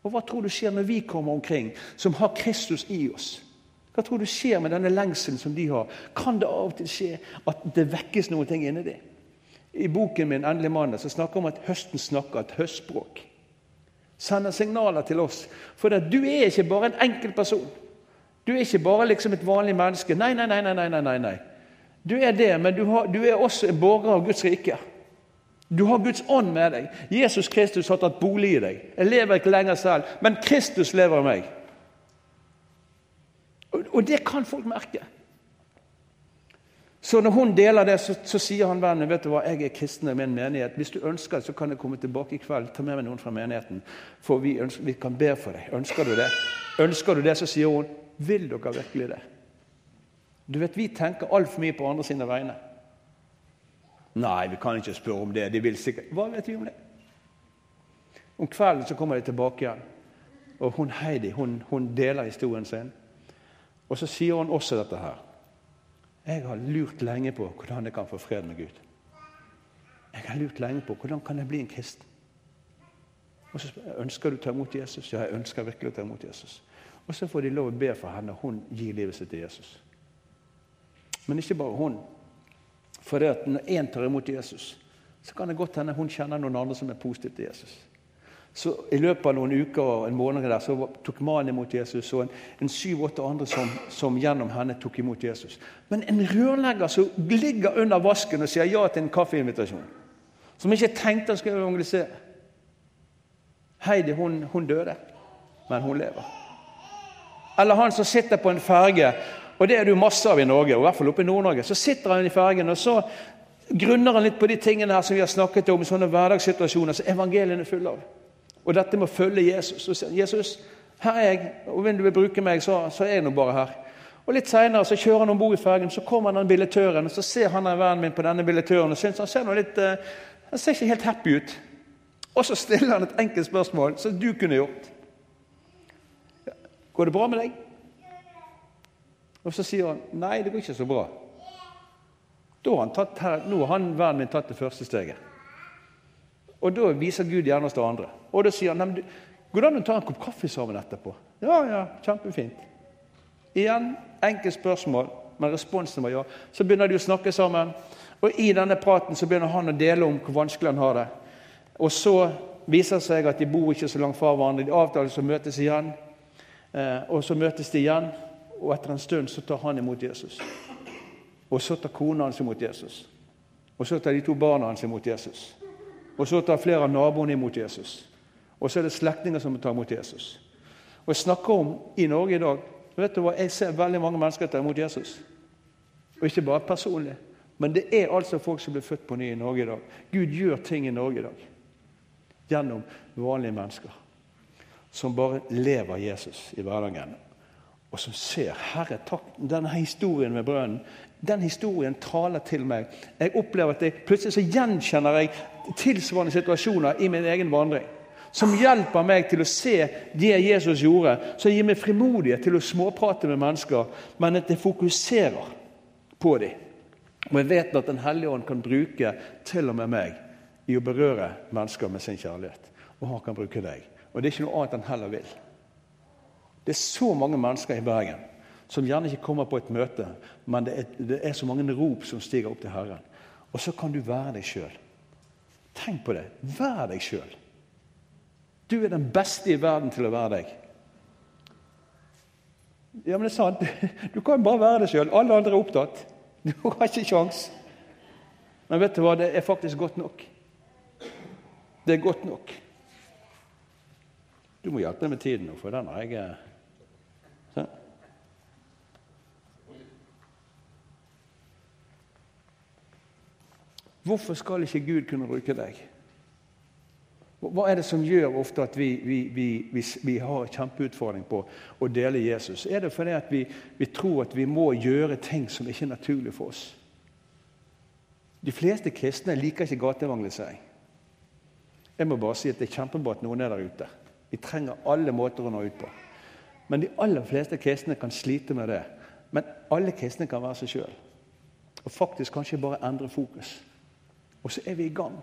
Og Hva tror du skjer når vi kommer omkring, som har Kristus i oss? Hva tror du skjer med denne lengselen som de har? Kan det av og til skje at det vekkes noen ting inni dem? I boken min 'Endelig mandag' så snakker om at høsten snakker et høstspråk. Sender signaler til oss. For du er ikke bare en enkel person. Du er ikke bare liksom et vanlig menneske. Nei, nei, nei. nei, nei, nei. Du er det, men du, har, du er også en borger av Guds rike. Du har Guds ånd med deg. Jesus Kristus har tatt bolig i deg. Jeg lever ikke lenger selv, men Kristus lever i meg. Og det kan folk merke. Så når hun deler det, så, så sier han vennen vet du hva, jeg er kristen i min menighet. Hvis du ønsker så kan jeg komme tilbake i kveld. Ta med meg noen fra menigheten. For vi, ønsker, vi kan be for deg. Ønsker du det? Ønsker du det, så sier hun vil dere virkelig det? Du vet, Vi tenker altfor mye på andre sine vegne. Nei, vi kan ikke spørre om det. De vil sikkert Hva vet vi om det? Om kvelden så kommer de tilbake igjen. Og hun Heidi hun, hun deler historien sin. Og så sier han også dette her. Jeg har lurt lenge på hvordan jeg kan få fred med Gud. Jeg har lurt lenge på hvordan kan jeg bli en kristen. Og så spør Ønsker du å ta imot Jesus? Ja, jeg ønsker virkelig å ta imot Jesus. Og så får de lov å be for henne. Hun gir livet sitt til Jesus. Men ikke bare hun. For det at når én tar imot Jesus, så kan det godt hende hun kjenner noen andre som er positive til Jesus. Så I løpet av noen uker og en måned der, så tok mannen imot Jesus, og en, syv-åtte andre som, som, gjennom henne tok imot Jesus. Men en rørlegger som ligger under vasken og sier ja til en kaffeinvitasjon, som ikke tenkte han skulle evangelisere Heidi hun, hun døde, men hun lever. Eller han som sitter på en ferge, og det er det jo masse av i Norge, og i hvert fall oppe i Nord-Norge. Så sitter han i fergen, og så grunner han litt på de tingene her som vi har snakket om, sånne hverdagssituasjoner som evangeliene er fulle av. Og dette med å følge Jesus. Og si, 'Jesus, her er jeg, og hvis du vil bruke meg, så, så er jeg nå bare her.' Og Litt seinere kjører han om bord i fergen, så kommer den billettøren. og så ser han vennen min på denne billettøren og syns han ser, noe litt, uh, han ser ikke helt happy ut. Og så stiller han et enkelt spørsmål som du kunne gjort. 'Går det bra med deg?' Og så sier han 'Nei, det går ikke så bra'. Da har han tatt, her, nå har han vennen min tatt det første steget. Og da viser Gud gjerne oss det andre. Og da sier han går det an å ta en kopp kaffe sammen etterpå. Ja, ja, kjempefint. Igjen enkelt spørsmål, men responsen var ja. Så begynner de å snakke sammen. Og i denne praten så begynner han å dele om hvor vanskelig han har det. Og så viser det seg at de bor ikke så langt fra hverandre. De avtaler så møtes igjen. Eh, og så møtes de igjen, og etter en stund så tar han imot Jesus. Og så tar kona hans imot Jesus. Og så tar de to barna hans imot Jesus. Og så tar flere av naboene imot Jesus. Og så er det slektninger som tar imot Jesus. Og jeg snakker om i Norge i dag vet du hva, Jeg ser veldig mange mennesker ta imot Jesus. Og ikke bare personlig. Men det er altså folk som blir født på ny i Norge i dag. Gud gjør ting i Norge i dag. Gjennom vanlige mennesker. Som bare lever Jesus i hverdagen. Og som ser Herre, takk, denne historien med brønnen den historien taler til meg. Jeg opplever at jeg, Plutselig så gjenkjenner jeg tilsvarende situasjoner i min egen vandring. Som hjelper meg til å se det Jesus gjorde, som gir meg frimodighet til å småprate med mennesker, men at jeg fokuserer på dem. Og jeg vet at Den hellige ånd kan bruke til og med meg i å berøre mennesker med sin kjærlighet. Og han kan bruke deg. Og det er ikke noe annet han heller vil. Det er så mange mennesker i Bergen som gjerne ikke kommer på et møte, men det er, det er så mange rop som stiger opp til Herren. Og så kan du være deg sjøl. Tenk på det. Vær deg sjøl. Du er den beste i verden til å være deg. Ja, men det er sant. Du kan bare være deg sjøl. Alle andre er opptatt. Du har ikke kjangs. Men vet du hva? Det er faktisk godt nok. Det er godt nok. Du må hjelpe meg med tiden nå, for den har jeg Hvorfor skal ikke Gud kunne bruke deg? Hva er det som gjør ofte at vi, vi, vi, vi har kjempeutfordring på å dele Jesus? Er det fordi at vi, tror at vi må gjøre ting som ikke er naturlig for oss? De fleste kristne liker ikke gateevangelisering. Jeg må bare si at det er kjempebra at noen er der ute. Vi trenger alle måter å nå ut på. Men de aller fleste kristne kan slite med det. Men alle kristne kan være seg sjøl. Og faktisk kanskje bare endre fokus. Og så er vi i gang.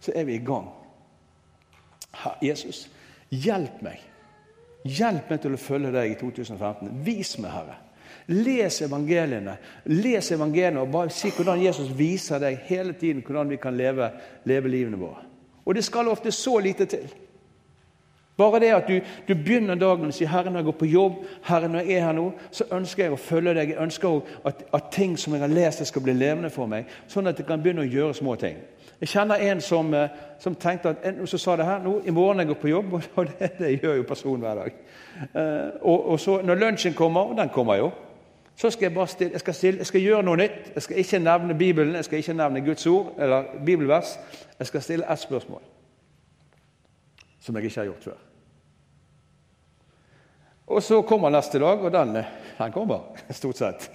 Så er vi i gang. Jesus, hjelp meg. Hjelp meg til å følge deg i 2015. Vis meg, Herre. Les evangeliene. Les evangeliene og bare si hvordan Jesus viser deg hele tiden hvordan vi kan leve, leve livene våre. Og det skal ofte så lite til. Bare det at du, du begynner dagen og sier 'Herre, når jeg går på jobb, Herre, når jeg er her nå', så ønsker jeg å følge deg. Jeg ønsker at, at ting som jeg har lest, skal bli levende for meg, sånn at jeg kan begynne å gjøre små ting. Jeg kjenner en som, eh, som tenkte at en, så sa det her nå, i morgen jeg går på jobb, og det, det gjør jo personen hver dag. Uh, og, og, så Når lunsjen kommer, og den kommer jo, så skal jeg bare stille, jeg skal, stille, jeg skal gjøre noe nytt. Jeg skal ikke nevne Bibelen, jeg skal ikke nevne Guds ord eller bibelvers. Jeg skal stille ett spørsmål som jeg ikke har gjort før. Og så kommer neste dag, og den, den kommer, stort sett.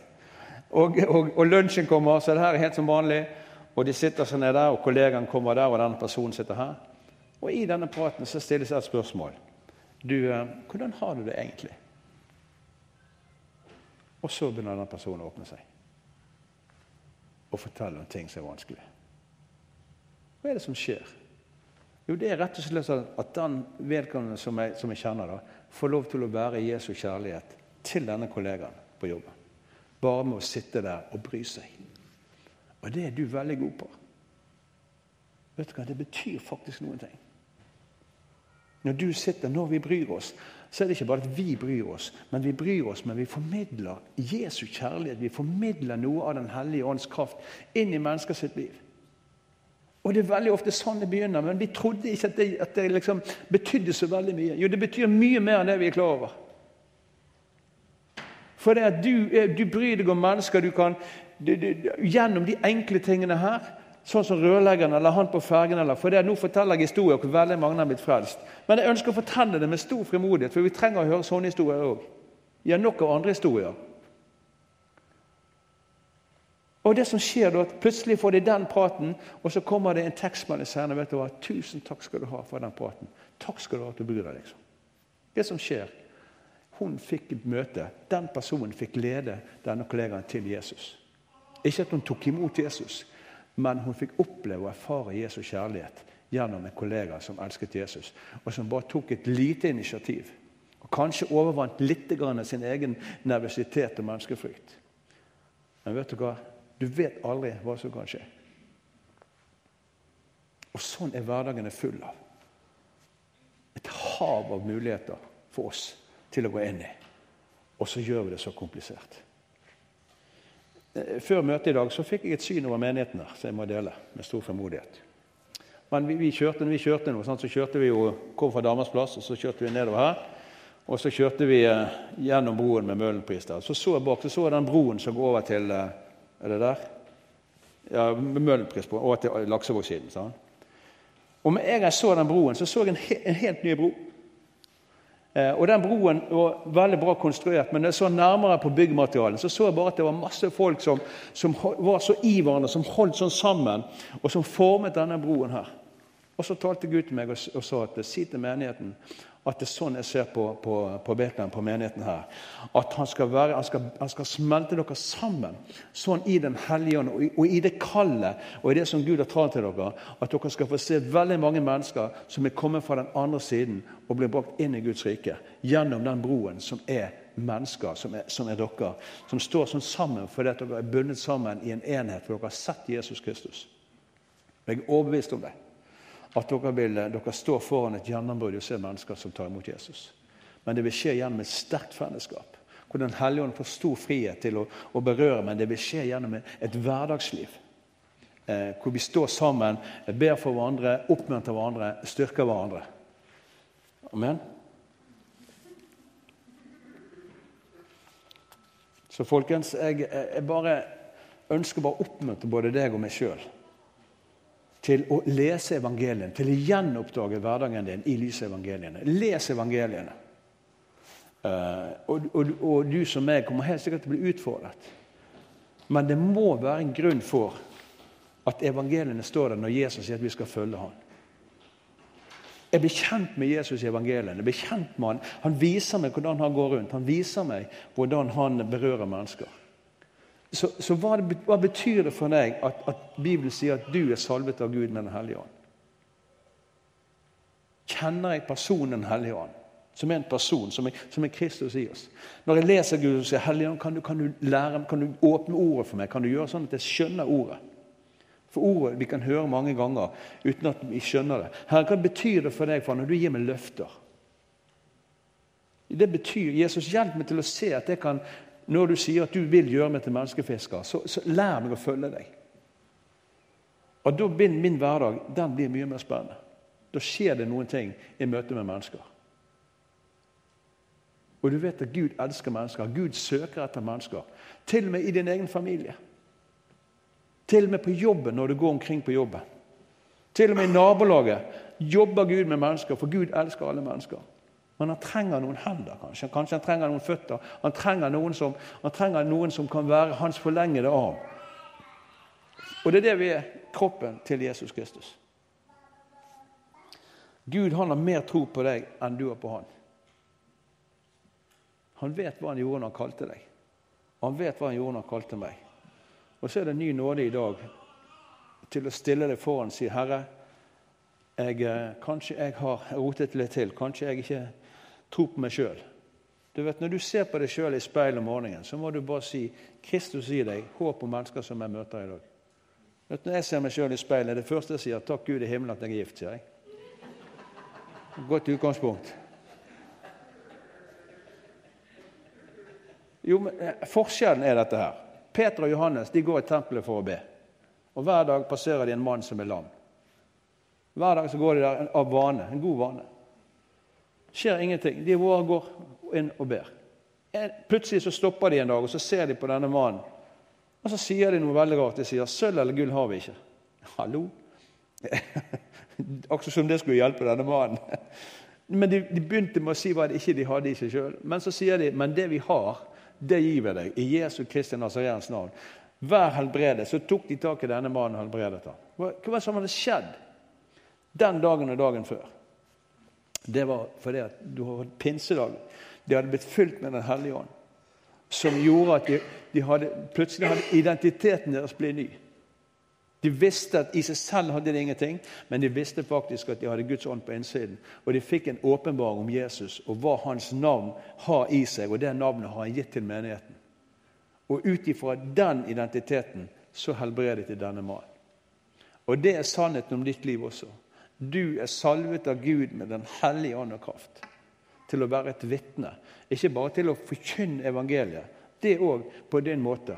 Og, og, og, lunsjen kommer, så det her er helt som vanlig. Og de sitter seg ned der, og kollegaen kommer der, og denne personen sitter her. Og i denne praten så stilles et spørsmål. Du, eh, hvordan har du det egentlig? Og så begynner denne personen å åpne seg og fortelle om ting som er vanskelig. Hva er det som skjer? Jo, det er rett og slett at den vedkommende som jeg, som jeg kjenner, da, får lov til å være Jesu kjærlighet til denne kollegaen på jobben. Bare med å sitte der og bry seg. Og det er du veldig god på. Vet du hva, Det betyr faktisk noen ting. Når du sitter, når vi bryr oss, så er det ikke bare at vi bryr oss, men vi bryr oss, men vi formidler Jesu kjærlighet. Vi formidler noe av Den hellige ånds kraft inn i menneskers liv. Og Det er veldig ofte sånn det begynner, men vi trodde ikke at det, at det liksom betydde så veldig mye. Jo, det betyr mye mer enn det vi er klar over. For det at du, du bryr deg om mennesker du kan du, du, Gjennom de enkle tingene her, sånn som rørleggeren eller han på fergen eller, For det, nå forteller jeg historier hvor veldig mange har blitt frelst. Men jeg ønsker å fortelle det med stor frimodighet, for vi trenger å høre sånne historier òg. Vi har nok av andre historier. Og det som skjer da, at Plutselig får de den praten, og så kommer det en tekstmelding senere. vet du hva, 'Tusen takk skal du ha for den praten. Takk skal du ha at du bryr deg.' liksom. Det som skjer, Hun fikk et møte. Den personen fikk lede denne kollegaen til Jesus. Ikke at hun tok imot Jesus, men hun fikk oppleve og erfare Jesus kjærlighet gjennom en kollega som elsket Jesus, og som bare tok et lite initiativ. Og kanskje overvant litt sin egen nervøsitet og menneskefrykt. Men vet du hva? Du vet aldri hva som kan skje. Og sånn er hverdagen full av. Et hav av muligheter for oss til å gå inn i. Og så gjør vi det så komplisert. Eh, før møtet i dag så fikk jeg et syn over menigheten her, som jeg må dele med stor formodighet. Men vi, vi kjørte, vi kjørte noe, så kjørte vi jo, kom fra Damers plass, og så kjørte vi nedover her. Og så kjørte vi eh, gjennom broen med Møhlenpris. Så så jeg bak, så så jeg den broen som går over til eh, er det der? Ja, Møhlenprisbro og til Laksevågsiden. Sånn. Og med en gang jeg så den broen, så så jeg en, he en helt ny bro. Eh, og den broen var veldig bra konstruert, men jeg så nærmere på byggmaterialene, så så jeg bare at det var masse folk som, som var så i som holdt sånn sammen, og som formet denne broen her. Og så talte Gud til meg og, og sa at si til menigheten At det er sånn jeg ser på, på, på Betlehem, på menigheten her. At han skal, være, han, skal, han skal, smelte dere sammen sånn i Den hellige ånd og, i det kallet og i det som Gud har talt til dere. At dere skal få se veldig mange mennesker som er kommet fra den andre siden og blir brakt inn i Guds rike gjennom den broen som er mennesker, som er, som er dere. Som står sånn sammen fordi dere er bundet sammen i en enhet, for dere har sett Jesus Kristus. Jeg er overbevist om det at dere, vil, dere står foran et gjennombrudd og ser mennesker som tar imot Jesus. Men det vil skje gjennom et sterkt fellesskap. Hvor Den hellige ånd får stor frihet til å, å, berøre, men det vil skje gjennom et hverdagsliv. Eh, hvor vi står sammen, ber for hverandre, oppmuntrer hverandre, styrker hverandre. Amen. Så folkens, jeg, jeg bare ønsker bare å oppmuntre både deg og meg sjøl til å lese evangeliene, til å gjenoppdage hverdagen din i lys av evangeliene. Les evangeliene. Uh, og, og, og, du som meg kommer helt sikkert til å bli utfordret. Men det må være en grunn for at evangeliene står der når Jesus sier at vi skal følge ham. Jeg blir kjent med Jesus i evangeliene. Jeg blir kjent med han. han viser meg hvordan han går rundt. Han viser meg hvordan han berører mennesker. Så, så hva, hva, betyr det for deg at, at, Bibelen sier at du er salvet av Gud med Den hellige ånd? Kjenner jeg personen Den hellige ånd? Som er en person, som er, som er Kristus i oss. Når jeg leser Gud og sier Hellige ånd, kan kan du, lære, kan du åpne ordet for meg? Kan du gjøre sånn at jeg skjønner ordet? For ordet vi kan høre mange ganger uten at vi skjønner det. Herre, hva betyr det for deg for når du gir meg løfter? Det betyr Jesus, hjelp meg til å se at jeg kan når du sier at du vil gjøre meg til menneskefisker, så, så lær meg å følge deg. Og Da blir min hverdag den blir mye mer spennende. Da skjer det noen ting i møte med mennesker. Og du vet at Gud elsker mennesker. Gud søker etter mennesker. Til og med i din egen familie. Til og med på jobben når du går omkring på jobben. Til og med i nabolaget jobber Gud med mennesker, for Gud elsker alle mennesker. Men han trenger noen hender, kanskje. Kanskje han trenger noen føtter. Han trenger noen som, trenger noen som kan være hans forlengede arm. Og det er det vi er. Kroppen til Jesus Kristus. Gud han har mer tro på deg enn du har på han. Han vet hva han gjorde når han kalte deg. Han vet hva han gjorde når han kalte meg. Og så er det en ny nåde i dag til å stille deg foran og si, 'Herre, jeg, eh, kanskje jeg har rotet litt til. Kanskje jeg ikke tro på meg sjøl. Når du ser på deg sjøl i speilet om morgenen, så må du bare si 'Kristus gir deg håp om mennesker som jeg møter i dag'. Vet, når jeg ser meg sjøl i speilet, det første jeg sier 'Takk Gud i himmelen at jeg er gift', sier jeg. Godt utgangspunkt. Jo, men eh, Forskjellen er dette her. Peter og Johannes de går i tempelet for å be. Og Hver dag passerer de en mann som er lam. Hver dag så går de der av vane, en god vane skjer ingenting. De våre går inn og ber. Plutselig så stopper de en dag, og så ser de på denne mannen. Og så sier de noe veldig rart. De sier 'Sølv eller gull har vi ikke'. Hallo? Akkurat som det skulle hjelpe denne mannen. Men de, de, begynte med å si hva de ikke de hadde i seg sjøl. Men så sier de 'Men det vi har, det gir vi deg i Jesu Kristi Nazareans navn'. Vær helbredet. Så tok de tak i denne mannen og helbredet ham. Hva, hva som hadde skjedd den dagen og dagen før? Det var fordi at du hatt pinsedag. De hadde blitt fylt med Den hellige ånd. Som gjorde at de, de hadde, plutselig hadde identiteten deres blitt ny. De visste at i seg selv hadde de ingenting, men de visste faktisk at de hadde Guds ånd på innsiden. Og de fikk en åpenbaring om Jesus og hva hans navn har i seg. Og det navnet har han gitt til menigheten. Og ut ifra den identiteten så helbredet de denne mannen. Og det er sannheten om ditt liv også. Du er salvet av Gud med Den hellige ånd og kraft til å være et vitne. Ikke bare til å forkynne evangeliet, det òg på din måte.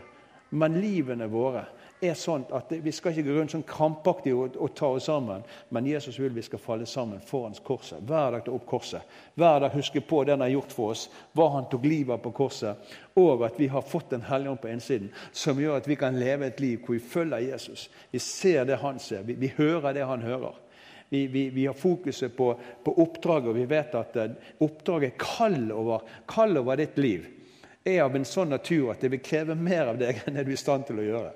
Men livene våre er sånn at vi skal ikke gå rundt sånn krampaktig og, og, ta oss sammen. Men Jesus vil vi skal falle sammen foran korset. Hver dag ta opp korset. Hver dag huske på det han har gjort for oss, hva han tok livet av på korset, og at vi har fått Den hellige ånd på innsiden, som gjør at vi kan leve et liv hvor vi følger Jesus. Vi ser det han ser, vi, vi hører det han hører. Vi, vi, vi har fokuset på, på, oppdraget, og vi vet at uh, oppdraget kall over, kall over ditt liv er av en sånn natur at det vil kreve mer av deg enn det du er i stand til å gjøre.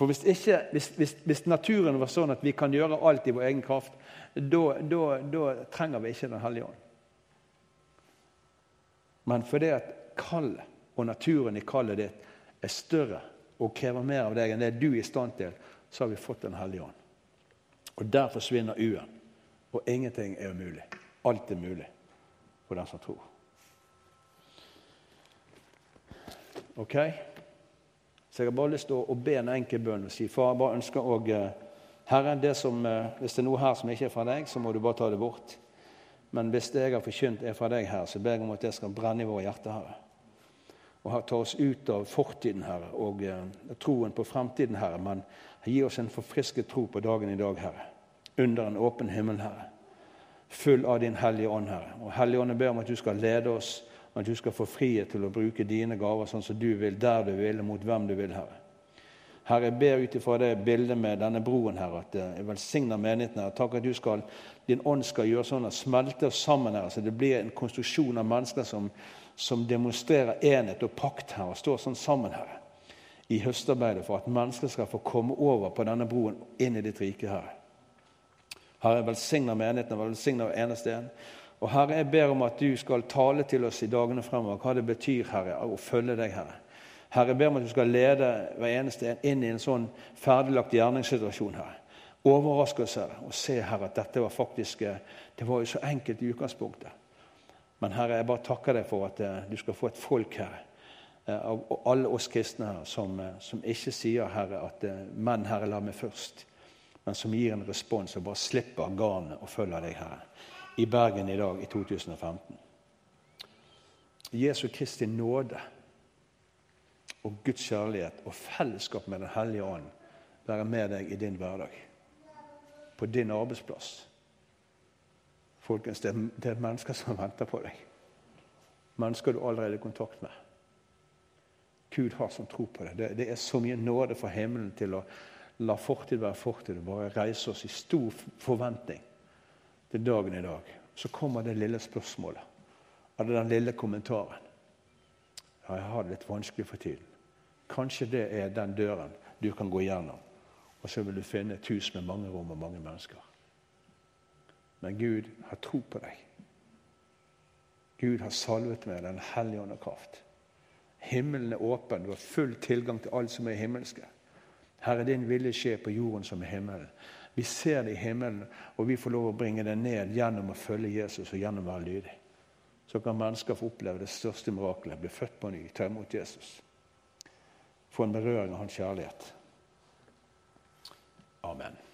For hvis, ikke, hvis, hvis, hvis, naturen var sånn at vi kan gjøre alt i vår egen kraft, da trenger vi ikke Den hellige ånd. Men fordi at kallet og naturen i kallet ditt er større og krever mer av deg enn det du er i stand til, så har vi fått Den hellige ånd. Og der forsvinner u-en. Og ingenting er umulig. Alt er mulig for den som tror. Ok? Så jeg har bare lyst til å, be en enkel bønn og si far, jeg bare ønsker å eh, Herre, det som, eh, hvis det er noe her som ikke er fra deg, så må du bare ta det bort. Men hvis det jeg har forkynt, er fra deg, her, så ber jeg om at det skal brenne i våre hjerter, Herre. Og ta oss ut av fortiden, Herre, og uh, troen på fremtiden, Herre. Men gi oss en forfrisket tro på dagen i dag, Herre. Under en åpen himmel, Herre. Full av Din Hellige Ånd, Herre. Og Hellige Ånd, jeg ber om at du skal lede oss at du skal få frihet til å bruke dine gaver sånn som du vil, der du vil, mot hvem du vil, Herre. Herre, jeg ber ut ifra det bildet med denne broen, Herre, at jeg velsigner menigheten. her. Takk at du skal, din ånd skal gjøre sånn at smelter sammen her, så det blir en konstruksjon av mennesker som, som demonstrerer enhet og pakt her, og står sånn sammen, Herre, i høstarbeidet for at mennesker skal få komme over på denne broen inn i ditt rike, Herre. Herre, velsigner menigheten, velsigner eneste en. Og Herre, jeg ber om at du skal tale til oss i dagene fremover hva det betyr Herre, å følge deg, Herre. Herre, jeg ber om at du skal lede hver eneste en inn i en sånn ferdiglagt gjerningssituasjon. Herre. Overraske oss Herre, og se Herre, at dette var faktisk eh, det var jo så enkelt i utgangspunktet. Men Herre, jeg bare takker deg for at eh, du skal få et folk, Herre, av alle oss kristne her, som, som ikke sier, Herre, at 'men, Herre, la meg først', men som gir en respons og bare slipper garnet og følger deg, Herre i Bergen i dag i 2015. Jesu Kristi nåde og Guds kjærlighet og fellesskap med Den hellige ånd være med deg i din hverdag. På din arbeidsplass. Folkens, det er, det er mennesker som venter på deg. Mennesker du allerede er i kontakt med. Gud har som tro på det. det. Det er så mye nåde fra himmelen til å la fortid være fortid og bare reise oss i stor forventning til dagen i dag, så kommer det lille spørsmålet. Eller den lille kommentaren. Ja, jeg har det litt vanskelig for tiden. Kanskje det er den døren du kan gå gjennom. Og så vil du finne et hus med mange rom og mange mennesker. Men Gud har tro på deg. Gud har salvet med Den hellige ånd og kraft. Himmelen er åpen, du har full tilgang til alt som er himmelske. Herre, din vilje skje på jorden som i himmelen. Vi ser det i himmelen, og vi får lov å bringe det ned gjennom å følge Jesus og gjennom å være lydig. Så kan mennesker få oppleve det største mirakelet, bli født på ny, ta imot Jesus. Få en berøring av hans kjærlighet. Amen.